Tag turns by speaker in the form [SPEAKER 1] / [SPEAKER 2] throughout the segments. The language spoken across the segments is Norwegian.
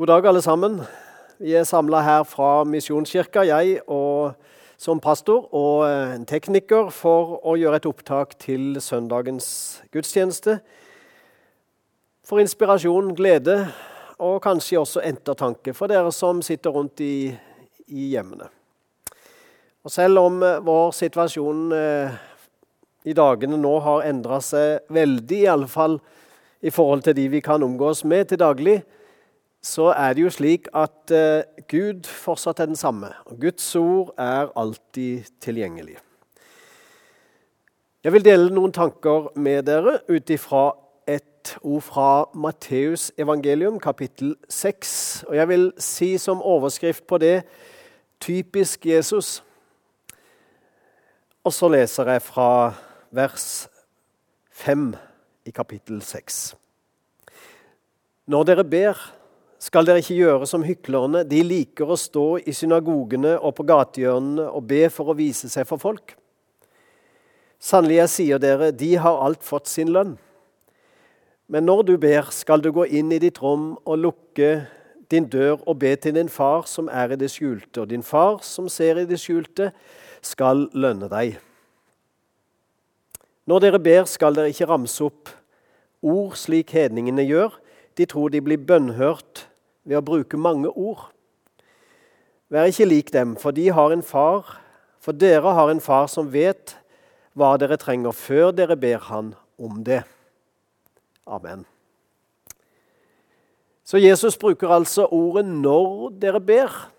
[SPEAKER 1] God dag, alle sammen. Vi er samla her fra Misjonskirka, jeg og, som pastor og eh, en tekniker, for å gjøre et opptak til søndagens gudstjeneste. For inspirasjon, glede og kanskje også ettertanke for dere som sitter rundt i, i hjemmene. Og selv om eh, vår situasjon eh, i dagene nå har endra seg veldig, i alle fall i forhold til de vi kan omgås med til daglig, så er det jo slik at uh, Gud fortsatt er den samme. og Guds ord er alltid tilgjengelig. Jeg vil dele noen tanker med dere ut ifra et ord fra Matteus evangelium, kapittel 6. Og jeg vil si som overskrift på det 'Typisk Jesus'. Og så leser jeg fra vers 5 i kapittel 6. Når dere ber skal dere ikke gjøre som hyklerne. De liker å stå i synagogene og på gatehjørnene og be for å vise seg for folk. Sannelig, jeg sier dere, de har alt fått sin lønn. Men når du ber, skal du gå inn i ditt rom og lukke din dør og be til din far som er i det skjulte, og din far som ser i det skjulte, skal lønne deg. Når dere ber, skal dere ikke ramse opp ord slik hedningene gjør. De tror de blir bønnhørt ved å bruke mange ord. Vær ikke lik dem, for de har en far, for dere har en far som vet hva dere trenger, før dere ber han om det. Amen. Så Jesus bruker altså ordet 'når dere ber'.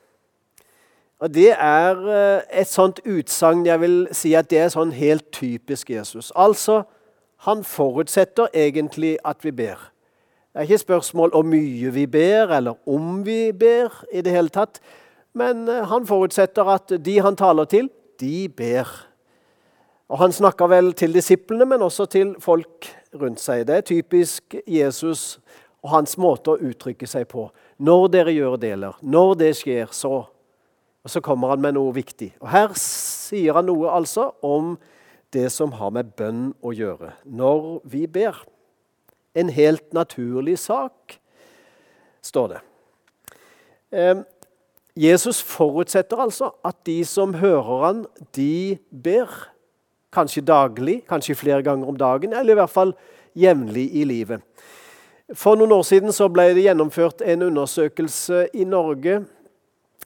[SPEAKER 1] Og Det er eh, et sånt utsagn jeg vil si at det er sånn helt typisk Jesus. Altså, Han forutsetter egentlig at vi ber. Det er ikke spørsmål om mye vi ber, eller om vi ber i det hele tatt. Men eh, han forutsetter at de han taler til, de ber. Og Han snakker vel til disiplene, men også til folk rundt seg. Det er typisk Jesus og hans måte å uttrykke seg på. Når dere gjør deler, når det skjer, så Og så kommer han med noe viktig. Og Her sier han noe altså om det som har med bønn å gjøre. Når vi ber en helt naturlig sak, står det. Jesus forutsetter altså at de som hører han, de ber. Kanskje daglig, kanskje flere ganger om dagen, eller i hvert fall jevnlig i livet. For noen år siden ble det gjennomført en undersøkelse i Norge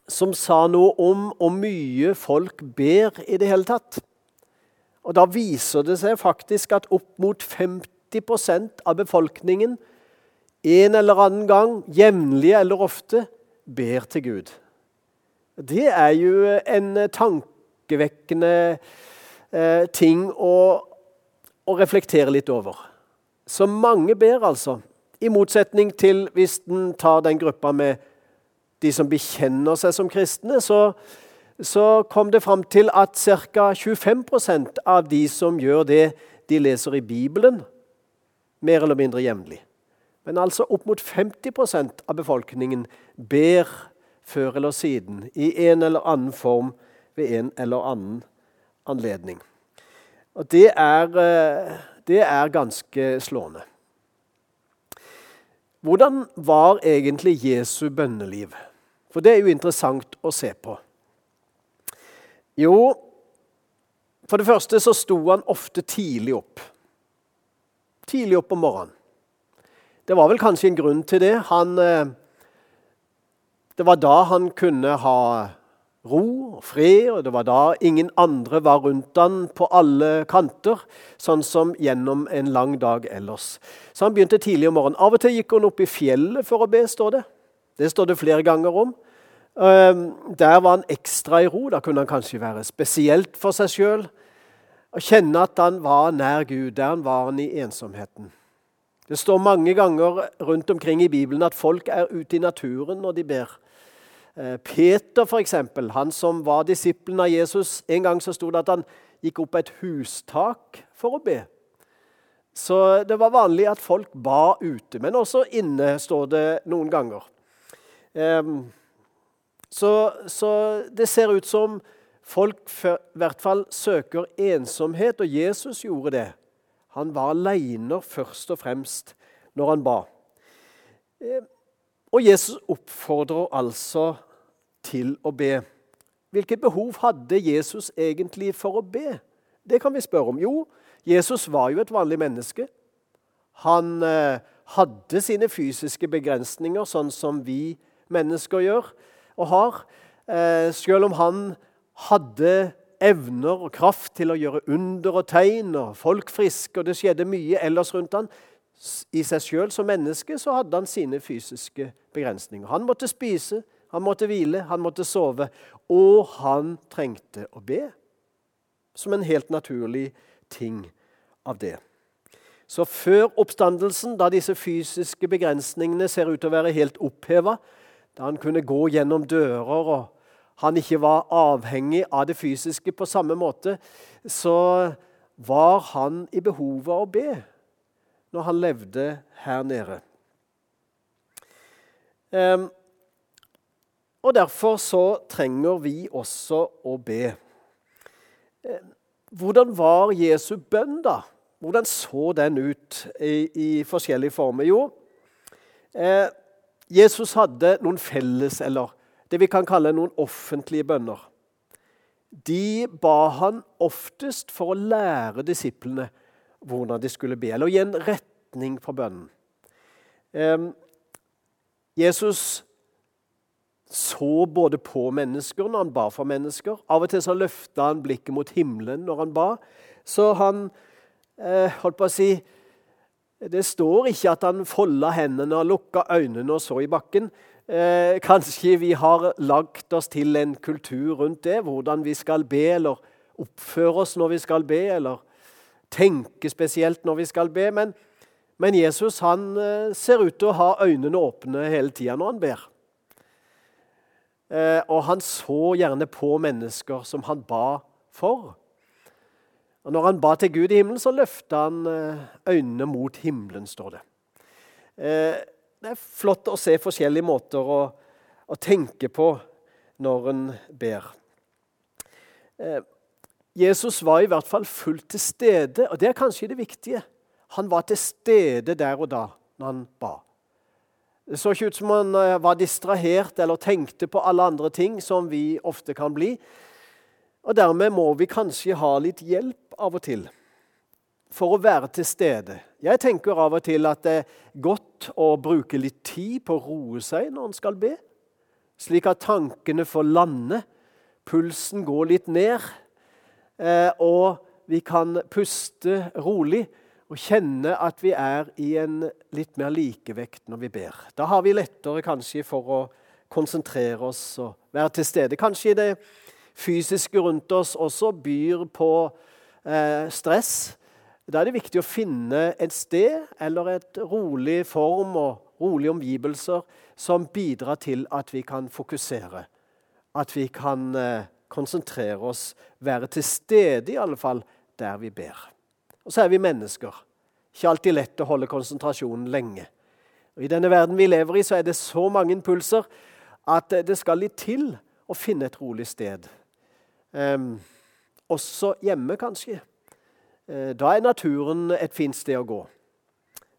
[SPEAKER 1] som sa noe om hvor mye folk ber i det hele tatt. Og Da viser det seg faktisk at opp mot 50 av befolkningen en eller annen gang, jevnlig eller ofte, ber til Gud. Det er jo en tankevekkende eh, ting å, å, reflektere litt over. Så mange ber, altså. I motsetning til hvis en tar den gruppa med de som bekjenner seg som kristne, så, så kom det fram til at ca. 25% av de som gjør det, de leser i Bibelen mer eller mindre jevnlig. Men altså opp mot 50% av befolkningen ber før eller siden i en eller annen form ved en eller annen anledning. Og det er, eh, det er ganske slående. Hvordan var egentlig Jesu bønneliv? For det er jo interessant å se på. Jo, for det første så sto han ofte tidlig opp tidlig opp om morgenen. Det var vel kanskje en grunn til det. Han, eh, det var da han kunne ha ro og fred, og det var da ingen andre var rundt han på alle kanter, sånn som gjennom en lang dag ellers. Så han begynte tidlig om morgenen. Av og til gikk han opp i fjellet for å be, står det. Det står det flere ganger om. Ehm, der var han ekstra i ro. Da kunne han kanskje være spesielt for seg sjøl. Å kjenne at han var nær Gud. Der han var han i ensomheten. Det står mange ganger rundt omkring i Bibelen at folk er ute i naturen når de ber. Eh, Peter, eksempel, han som var disippelen av Jesus, en gang så sto det at han gikk opp på et hustak for å be. Så det var vanlig at folk ba ute, men også inne, står det noen ganger. Så, så det ser ut som Folk i hvert fall søker ensomhet, og Jesus gjorde det. Han var aleine først og fremst når han ba. Eh, Og Jesus oppfordrer altså til å be. Hvilket behov hadde Jesus egentlig for å be? Det kan vi spørre om. Jo, Jesus var jo et vanlig menneske. Han eh, hadde sine fysiske begrensninger, sånn som vi mennesker gjør og har. Eh, selv om han hadde evner og kraft til å gjøre under og tegn, og folk friske, og det skjedde mye ellers rundt han, i seg sjøl som menneske så hadde han sine fysiske begrensninger. Han måtte spise, han måtte hvile, han måtte sove, og han trengte å be. Som en helt naturlig ting av det. Så før oppstandelsen, da disse fysiske begrensningene ser ut til å være helt oppheva, da han kunne gå gjennom dører og han ikke var avhengig av det fysiske på samme måte, så var han i behovet av å be når han levde her nede. Um, og Derfor så trenger vi også å be. Hvordan var Jesu bønn, da? Hvordan så den ut i, i forskjellige former? Jo, eh, Jesus hadde noen felles, eller det vi kan kalle noen offentlige bønner. De ba han oftest for å lære disiplene hvordan de skulle be, eller gi en retning for bønnen. Jesus så både på mennesker når han ba for mennesker. Av og til så løfta han blikket mot himmelen når han ba. Så han eh, holdt på å si Det står ikke at han folda hendene og lukka øynene og så i bakken. Eh, kanskje vi har lagt oss til en kultur rundt det, hvordan vi skal be, eller oppføre oss når vi skal be, eller tenke spesielt når vi skal be. Men, men Jesus han eh, ser ut til å ha øynene åpne hele tida når han ber. Eh, og han så gjerne på mennesker som han ba for. Og Når han ba til Gud i himmelen, så løfta han eh, øynene mot himmelen, står det. Eh, det er flott å se forskjellige måter å, å tenke på når en ber. Jesus var i hvert fall fullt til stede, og det er kanskje det viktige. Han var til stede der og da når han ba. Det så ikke ut som han eh, var distrahert eller tenkte på alle andre ting, som vi ofte kan bli. Og Dermed må vi kanskje ha litt hjelp av og til for å være til stede. Jeg tenker av og til at det er godt å bruke litt tid på å roe seg når en skal be, slik at tankene får lande, pulsen går litt ned, eh, og vi kan puste rolig og kjenne at vi er i en litt mer likevekt når vi ber. Da har vi lettere kanskje for å konsentrere oss og være til stede. Kanskje det fysiske rundt oss også byr på eh, stress. Da er det viktig å finne et sted eller et rolig form og rolige omgivelser som bidrar til at vi kan fokusere. At vi kan eh, konsentrere oss, være til stede i alle fall der vi ber. Og så er vi mennesker. Ikke alltid lett å holde konsentrasjonen lenge. Og I denne verden vi lever i, så er det så mange impulser at det skal litt til å finne et rolig sted. Um, også hjemme, kanskje. Uh, da er naturen et fint sted å gå.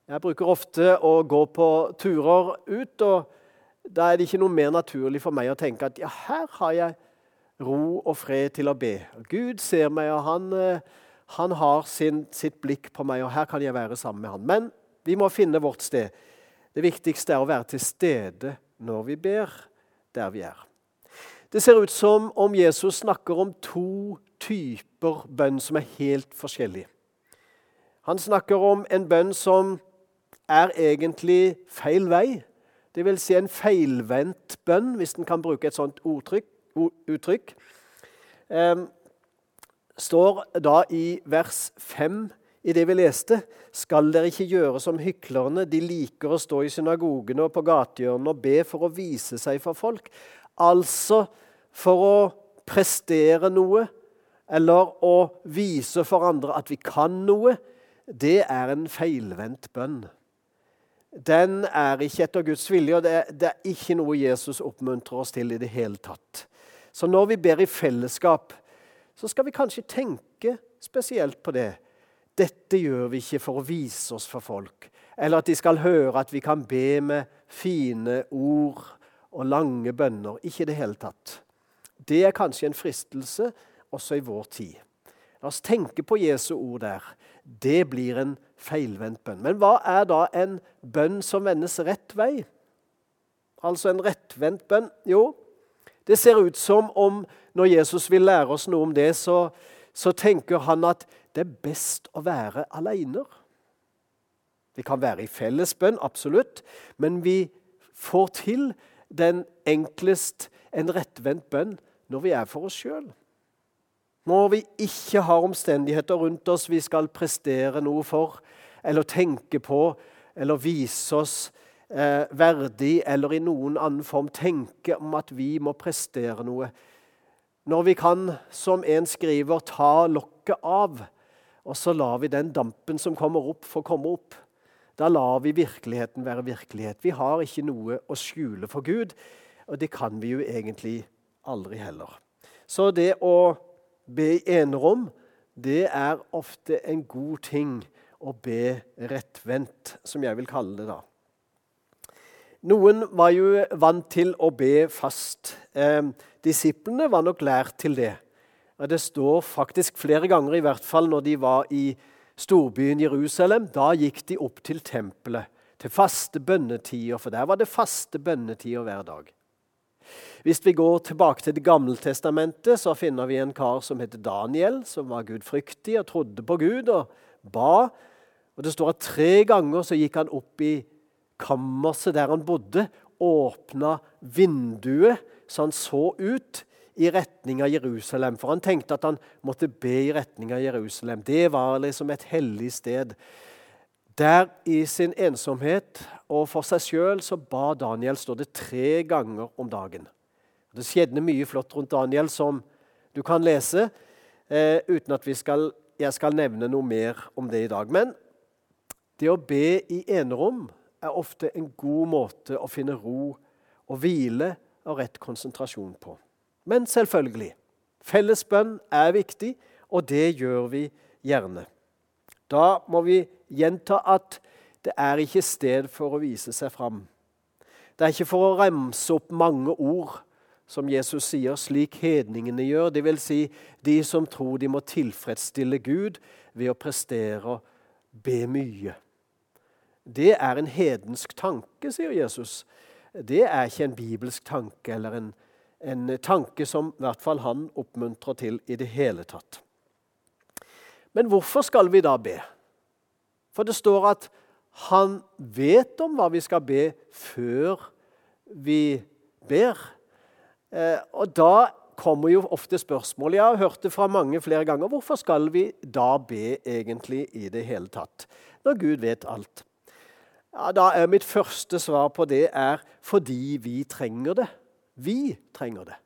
[SPEAKER 1] Jeg bruker ofte å gå på turer ut, og da er det ikke noe mer naturlig for meg å tenke at ja, her har jeg ro og fred til å be. Gud ser meg, og han uh, han har sin, sitt blikk på meg, og her kan jeg være sammen med han. Men vi må finne vårt sted. Det viktigste er å være til stede når vi ber, der vi er. Det ser ut som om Jesus snakker om to typer bønn som er helt forskjellige. Han snakker om en bønn som er egentlig feil vei. Det vil si en feilvendt bønn, hvis en kan bruke et sånt ordtrykk, uttrykk står da i vers 5 i det vi leste, skal dere ikke gjøre som hyklerne. De liker å stå i synagogene og på gatehjørnene og be for å vise seg for folk. Altså for å prestere noe eller å vise for andre at vi kan noe. Det er en feilvendt bønn. Den er ikke etter Guds vilje, og det er, det er ikke noe Jesus oppmuntrer oss til i det hele tatt. Så når vi ber i fellesskap, så skal vi kanskje tenke spesielt på det. Dette gjør vi ikke for å vise oss for folk, eller at de skal høre at vi kan be med fine ord og lange bønner. Ikke i det hele tatt. Det er kanskje en fristelse også i vår tid. La oss tenke på Jesu ord der. Det blir en feilvendt bønn. Men hva er da en bønn som vendes rett vei? Altså en rettvendt bønn? Jo, det ser ut som om når Jesus vil lære oss noe om det, så, så tenker han at det er best å være aleine. Vi kan være i fellesbønn, absolutt, men vi får til den enklest en rettvendt bønn når vi er for oss sjøl. Når vi ikke har omstendigheter rundt oss vi skal prestere noe for, eller tenke på, eller vise oss eh, verdig, eller i noen annen form tenke om at vi må prestere noe. Når vi kan, som en skriver, ta lokket av, og så lar vi den dampen som kommer opp, få komme opp. Da lar vi virkeligheten være virkelighet. Vi har ikke noe å skjule for Gud, og det kan vi jo egentlig aldri heller. Så det å be i enerom, det er ofte en god ting å be rettvendt, som jeg vil kalle det da. Noen var jo vant til å be fast. Eh, disiplene var nok lært til det. Det står faktisk flere ganger, i hvert fall når de var i storbyen Jerusalem, da gikk de opp til tempelet, til faste bønnetider, for der var det faste bønnetider hver dag. Hvis vi går tilbake til Det gamle testamentet, så finner vi en kar som heter Daniel, som var gudfryktig og trodde på Gud og ba. Og Det står at tre ganger så gikk han opp i kammerset der han bodde, åpna vinduet så han så ut i retning av Jerusalem. For han tenkte at han måtte be i retning av Jerusalem. Det var liksom et hellig sted. Der i sin ensomhet og for seg sjøl så ba Daniel, står det, tre ganger om dagen. Det skjedde mye flott rundt Daniel som du kan lese, eh, uten at skal, jeg skal nevne noe mer om det i dag. Men det å be i enerom er ofte en god måte å finne ro og hvile og rett konsentrasjon på. Men selvfølgelig. Fellesbønn er viktig, og det gjør vi gjerne. Da må vi gjenta at det er ikke sted for å vise seg fram. Det er ikke for å remse opp mange ord, som Jesus sier, slik hedningene gjør. Det vil si de som tror de må tilfredsstille Gud ved å prestere og be mye. Det er en hedensk tanke, sier Jesus. Det er ikke en bibelsk tanke eller en en tanke som i hvert fall han oppmuntrer til i det hele tatt. Men hvorfor skal vi da be? For det står at han vet om hva vi skal be før vi ber. Eh, og da kommer jo ofte spørsmål. Jeg har hørt det fra mange flere ganger. Hvorfor skal vi da be egentlig i det hele tatt, når Gud vet alt? Ja, da er Mitt første svar på det er fordi vi trenger det. Vi trenger det.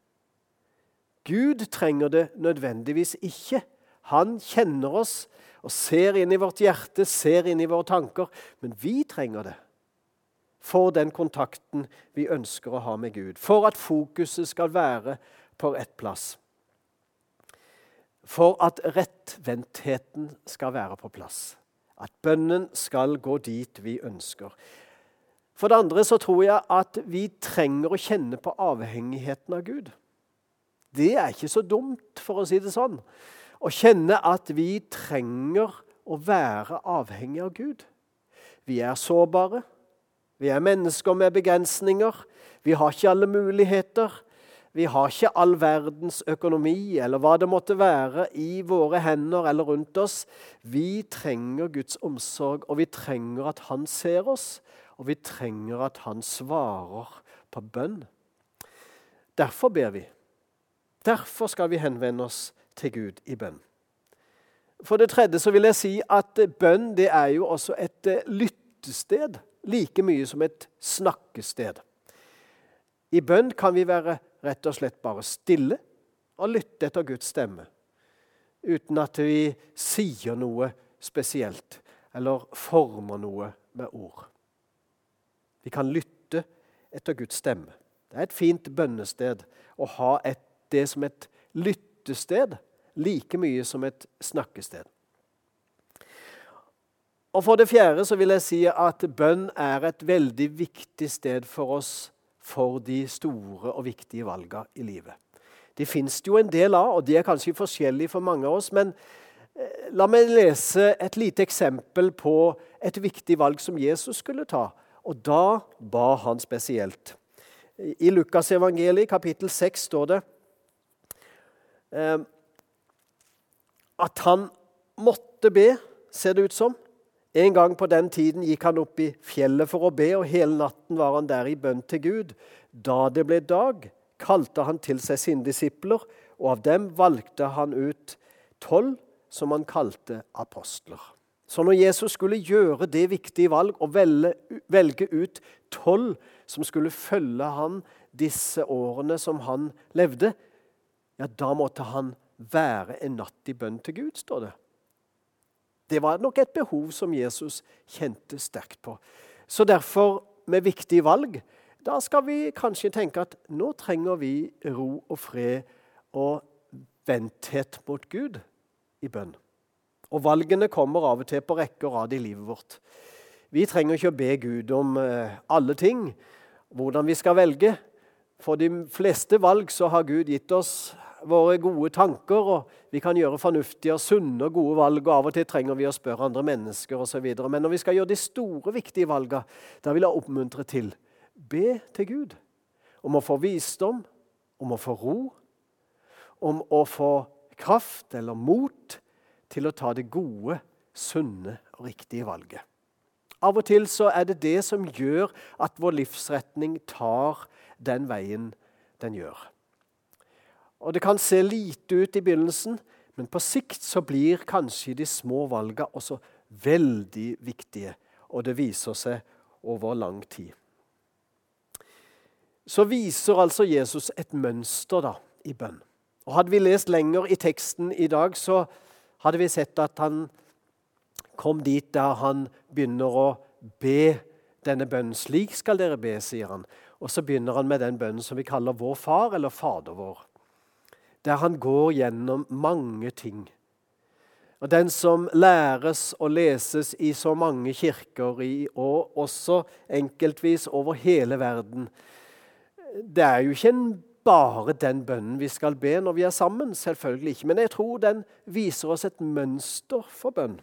[SPEAKER 1] Gud trenger det nødvendigvis ikke. Han kjenner oss og ser inn i vårt hjerte, ser inn i våre tanker. Men vi trenger det for den kontakten vi ønsker å ha med Gud. For at fokuset skal være på rett plass. For at rettventheten skal være på plass. At bønnen skal gå dit vi ønsker. For det andre så tror jeg at vi trenger å kjenne på avhengigheten av Gud. Det er ikke så dumt, for å si det sånn. Å kjenne at vi trenger å være avhengig av Gud. Vi er sårbare. Vi er mennesker med begrensninger. Vi har ikke alle muligheter. Vi har ikke all verdens økonomi eller hva det måtte være i våre hender eller rundt oss. Vi trenger Guds omsorg, og vi trenger at Han ser oss, og vi trenger at han svarer på bønn. Derfor ber vi. Derfor skal vi henvende oss til Gud i bønn. For det tredje så vil jeg si at bønn det er jo også et eh, lyttested like mye som et snakkested. I bønn kan vi være rett og slett bare stille og lytte etter Guds stemme. Uten at vi sier noe spesielt eller former noe med ord. Vi kan lytte etter Guds stemme. Det er et fint bønnested å ha et, det som et lyttested like mye som et snakkested. Og For det fjerde så vil jeg si at bønn er et veldig viktig sted for oss for de store og viktige valgene i livet. De fins det jo en del av, og de er kanskje forskjellige for mange av oss. Men eh, la meg lese et lite eksempel på et viktig valg som Jesus skulle ta. Og da ba han spesielt. I Lukasevangeliet kapittel 6 står det eh, at han måtte be, ser det ut som. En gang på den tiden gikk han opp i fjellet for å be, og hele natten var han der i bønn til Gud. Da det ble dag, kalte han til seg sine disipler, og av dem valgte han ut tolv som han kalte apostler. Så når Jesus skulle gjøre det viktige valg og velge, ut tolv som skulle følge han disse årene som han levde, ja, da måtte han være en natt i bønn til Gud, står det. Det var nok et behov som Jesus kjente sterkt på. Så derfor, med viktige valg, da skal vi kanskje tenke at nå trenger vi ro og fred og venthet mot Gud i bønn. Og valgene kommer av og til på rekke og rad i livet vårt. Vi trenger ikke å be Gud om eh, alle ting, hvordan vi skal velge. For de fleste valg så har Gud gitt oss våre gode tanker, og vi kan gjøre fornuftige, sunne og gode valg. og Av og til trenger vi å spørre andre mennesker osv. Men når vi skal gjøre de store, viktige valgene, da vil jeg oppmuntre til be til Gud om å få visdom, om å få ro, om å få kraft eller mot til å ta det gode, sunne og riktige valget. Av og til så er det det som gjør at vår livsretning tar den veien den gjør. Og Det kan se lite ut i begynnelsen, men på sikt så blir kanskje de små valgene også veldig viktige. Og det viser seg over lang tid. Så viser altså Jesus et mønster da, i bønn. Og Hadde vi lest lenger i teksten i dag, så hadde vi sett at han kom dit der han begynner å be denne bønnen. Slik skal dere be, sier han. Og så begynner han med den bønnen som vi kaller Vår Far, eller Fader vår der han går gjennom mange ting. Og Den som læres og leses i så mange kirker, i, og også enkeltvis over hele verden Det er jo ikke bare den bønnen vi skal be når vi er sammen, selvfølgelig ikke. Men jeg tror den viser oss et mønster for bønn.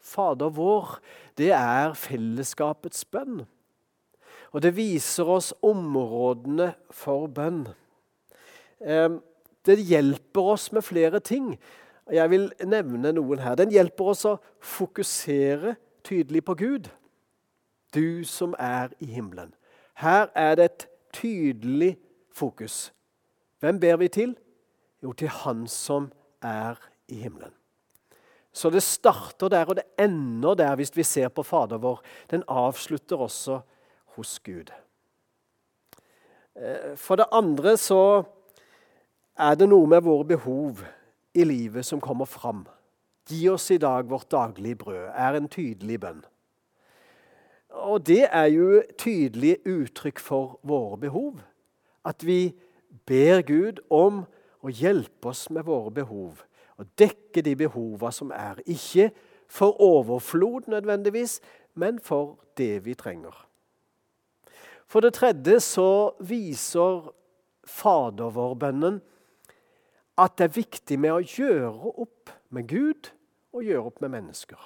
[SPEAKER 1] Fader vår, det er fellesskapets bønn. Og det viser oss områdene for bønn. Ehm, det hjelper oss med flere ting. Jeg vil nevne noen her. Den hjelper oss å fokusere tydelig på Gud. Du som er i himmelen. Her er det et tydelig fokus. Hvem ber vi til? Jo, til Han som er i himmelen. Så det starter der, og det ender der hvis vi ser på Fader vår. Den avslutter også hos Gud. Eh, for det andre så er det noe med våre behov i livet som kommer fram. Gi oss i dag vårt daglige brød, er en tydelig bønn. Og det er jo tydelig uttrykk for våre behov. At vi ber Gud om å hjelpe oss med våre behov. Og dekke de behovene som er. Ikke for overflod nødvendigvis, men for det vi trenger. For det tredje så viser Fadervår-bønnen at det er viktig med å gjøre opp med Gud og gjøre opp med mennesker.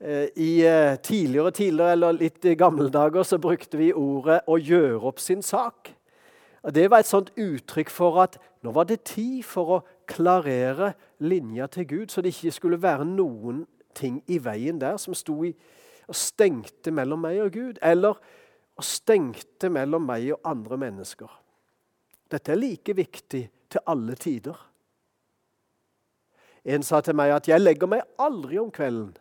[SPEAKER 1] Eh, I eh, tidligere tidligere, eller litt i gamle dager så brukte vi ordet 'å gjøre opp sin sak'. Og Det var et sånt uttrykk for at nå var det tid for å klarere linja til Gud, så det ikke skulle være noen ting i veien der som sto i, og stengte mellom meg og Gud, eller og stengte mellom meg og andre mennesker. Dette er like viktig til alle tider. En sa til meg at 'jeg legger meg aldri om kvelden'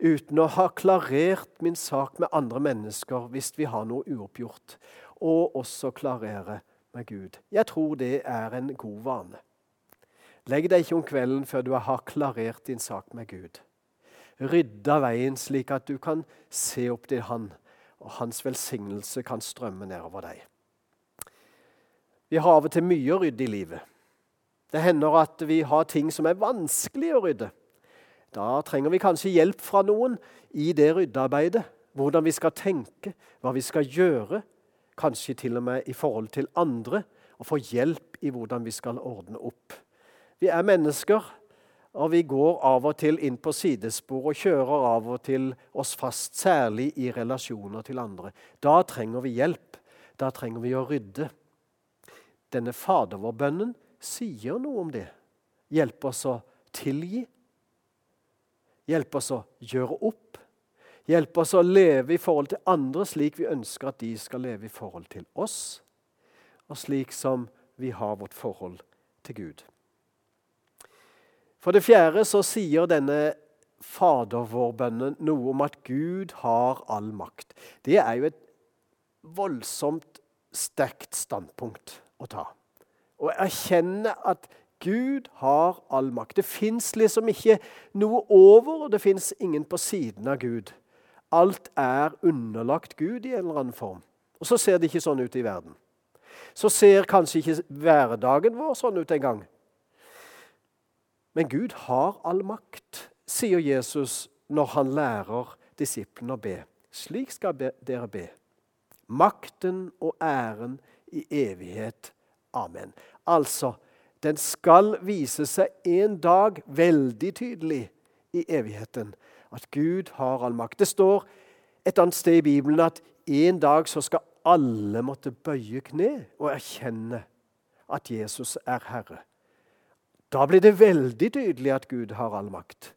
[SPEAKER 1] uten å ha klarert min sak med andre mennesker hvis vi har noe uoppgjort, og også klarere med Gud. Jeg tror det er en god vane. Legg deg ikke om kvelden før du har klarert din sak med Gud. Rydda veien slik at du kan se opp til Han, og Hans velsignelse kan strømme nedover deg. Vi har av og til mye å rydde i livet. Det hender at vi har ting som er vanskelig å rydde. Da trenger vi kanskje hjelp fra noen i det ryddearbeidet. Hvordan vi skal tenke, hva vi skal gjøre. Kanskje til og med i forhold til andre. Og få hjelp i hvordan vi skal ordne opp. Vi er mennesker, og vi går av og til inn på sidespor og kjører av og til oss fast, særlig i relasjoner til andre. Da trenger vi hjelp. Da trenger vi å rydde. Denne fadervårbønnen sier noe om det. Hjelp oss å tilgi. Hjelp oss å gjøre opp. Hjelp oss å leve i forhold til andre slik vi ønsker at de skal leve i forhold til oss, og slik som vi har vårt forhold til Gud. For det fjerde så sier denne Fader vår-bønnen noe om at Gud har all makt. Det er jo et voldsomt sterkt standpunkt å ta. Å erkjenne at Gud har all makt. Det fins liksom ikke noe over, og det fins ingen på siden av Gud. Alt er underlagt Gud i en eller annen form. Og så ser det ikke sånn ut i verden. Så ser kanskje ikke hverdagen vår sånn ut engang. Men Gud har all makt, sier Jesus når han lærer disiplene å be. Slik skal dere be. Makten og æren i evighet. Amen. Altså, den skal vise seg en dag veldig tydelig i evigheten. At Gud har all makt. Det står et annet sted i Bibelen at en dag så skal alle måtte bøye kne og erkjenne at Jesus er Herre. Da blir det veldig tydelig at Gud har all makt.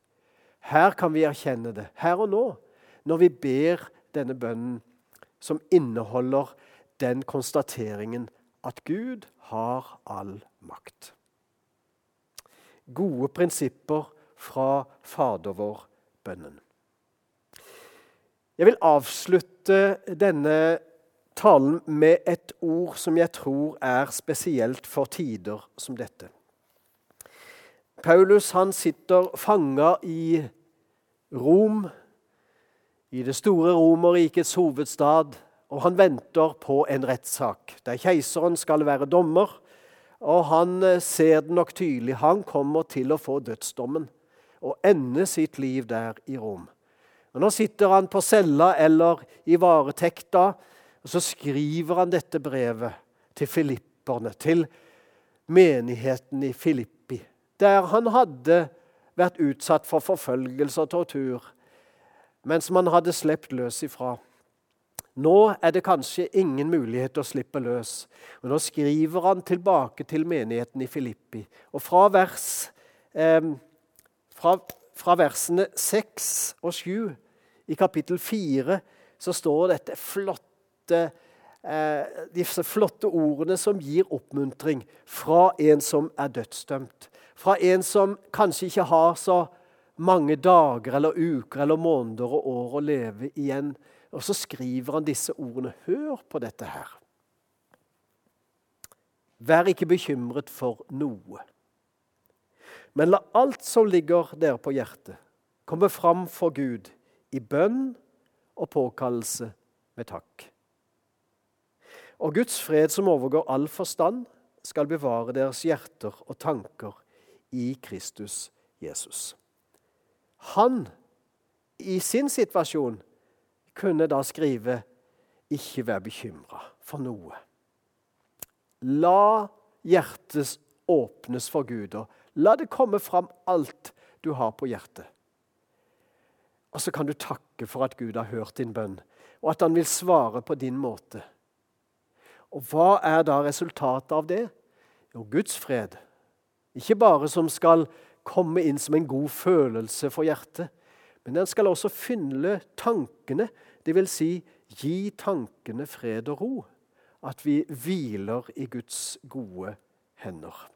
[SPEAKER 1] Her kan vi erkjenne det, her og nå, når vi ber denne bønnen som inneholder den konstateringen at Gud har all makt. Gode prinsipper fra Fader vår-bønnen. Jeg vil avslutte denne talen med et ord som jeg tror er spesielt for tider som dette. Paulus han sitter fanga i Rom, i det store Romerrikets hovedstad, og han venter på en rettssak der keiseren skal være dommer. Og han eh, ser det nok tydelig. Han kommer til å få dødsdommen og ende sitt liv der i Rom. Og Nå sitter han på cella eller i varetekta, og så skriver han dette brevet til filipperne, til menigheten i Filippi, der han hadde vært utsatt for forfølgelse og tortur, mens man hadde sluppet løs ifra. Nå er det kanskje ingen mulighet til å slippe løs. Og Nå skriver han tilbake til menigheten i Filippi. Og fra, vers, eh, fra, fra versene 6 og 7 i kapittel 4 så står dette flotte eh, disse flotte ordene som gir oppmuntring fra en som er dødsdømt. Fra en som kanskje ikke har så mange dager eller uker eller måneder og år å leve igjen og så skriver han disse ordene. Hør på dette her. Vær ikke bekymret for noe. Men la alt som ligger dere på hjertet, komme fram for Gud i bønn og påkallelse med takk. Og Guds fred, som overgår all forstand, skal bevare deres hjerter og tanker i Kristus Jesus. Han, i sin situasjon, kunne da skrive 'ikke vær bekymra for noe'. La hjertet åpnes for Gud, og la det komme fram alt du har på hjertet. Og så kan du takke for at Gud har hørt din bønn, og at han vil svare på din måte. Og hva er da resultatet av det? Jo, Guds fred. Ikke bare som skal komme inn som en god følelse for hjertet, men den skal også fylle tankene, dvs. Si, gi tankene fred og ro. At vi hviler i Guds gode hender.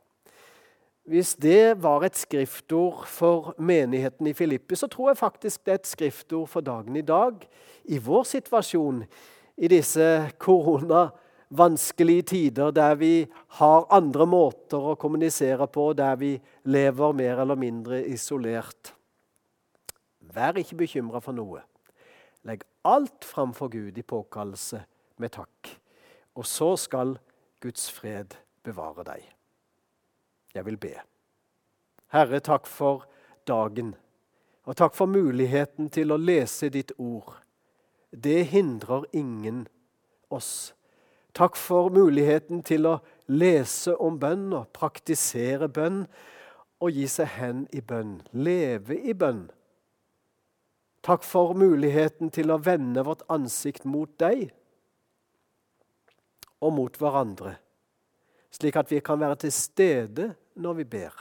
[SPEAKER 1] Hvis det var et skriftord for menigheten i Filippi, så tror jeg faktisk det er et skriftord for dagen i dag. I vår situasjon, i disse koronavanskelige tider der vi har andre måter å kommunisere på, der vi lever mer eller mindre isolert. Vær ikke bekymra for noe. Legg alt framfor Gud i påkallelse med takk. Og så skal Guds fred bevare deg. Jeg vil be. Herre, takk for dagen. Og takk for muligheten til å lese ditt ord. Det hindrer ingen oss. Takk for muligheten til å lese om bønn og praktisere bønn og gi seg hen i bønn, leve i bønn. Takk for muligheten til å vende vårt ansikt mot deg og mot hverandre, slik at vi kan være til stede når vi ber.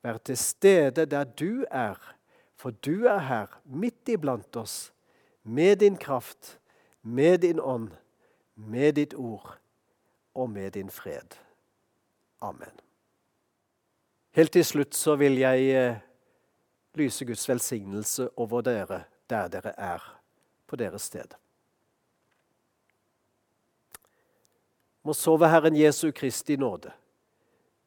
[SPEAKER 1] Være til stede der du er, for du er her, midt iblant oss, med din kraft, med din ånd, med ditt ord og med din fred. Amen. Helt til slutt så vil jeg lyse Guds velsignelse over dere der dere er, på deres sted. Må sove Herren Jesu Kristi nåde,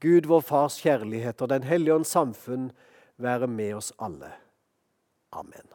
[SPEAKER 1] Gud vår Fars kjærlighet og Den hellige ånds samfunn være med oss alle. Amen.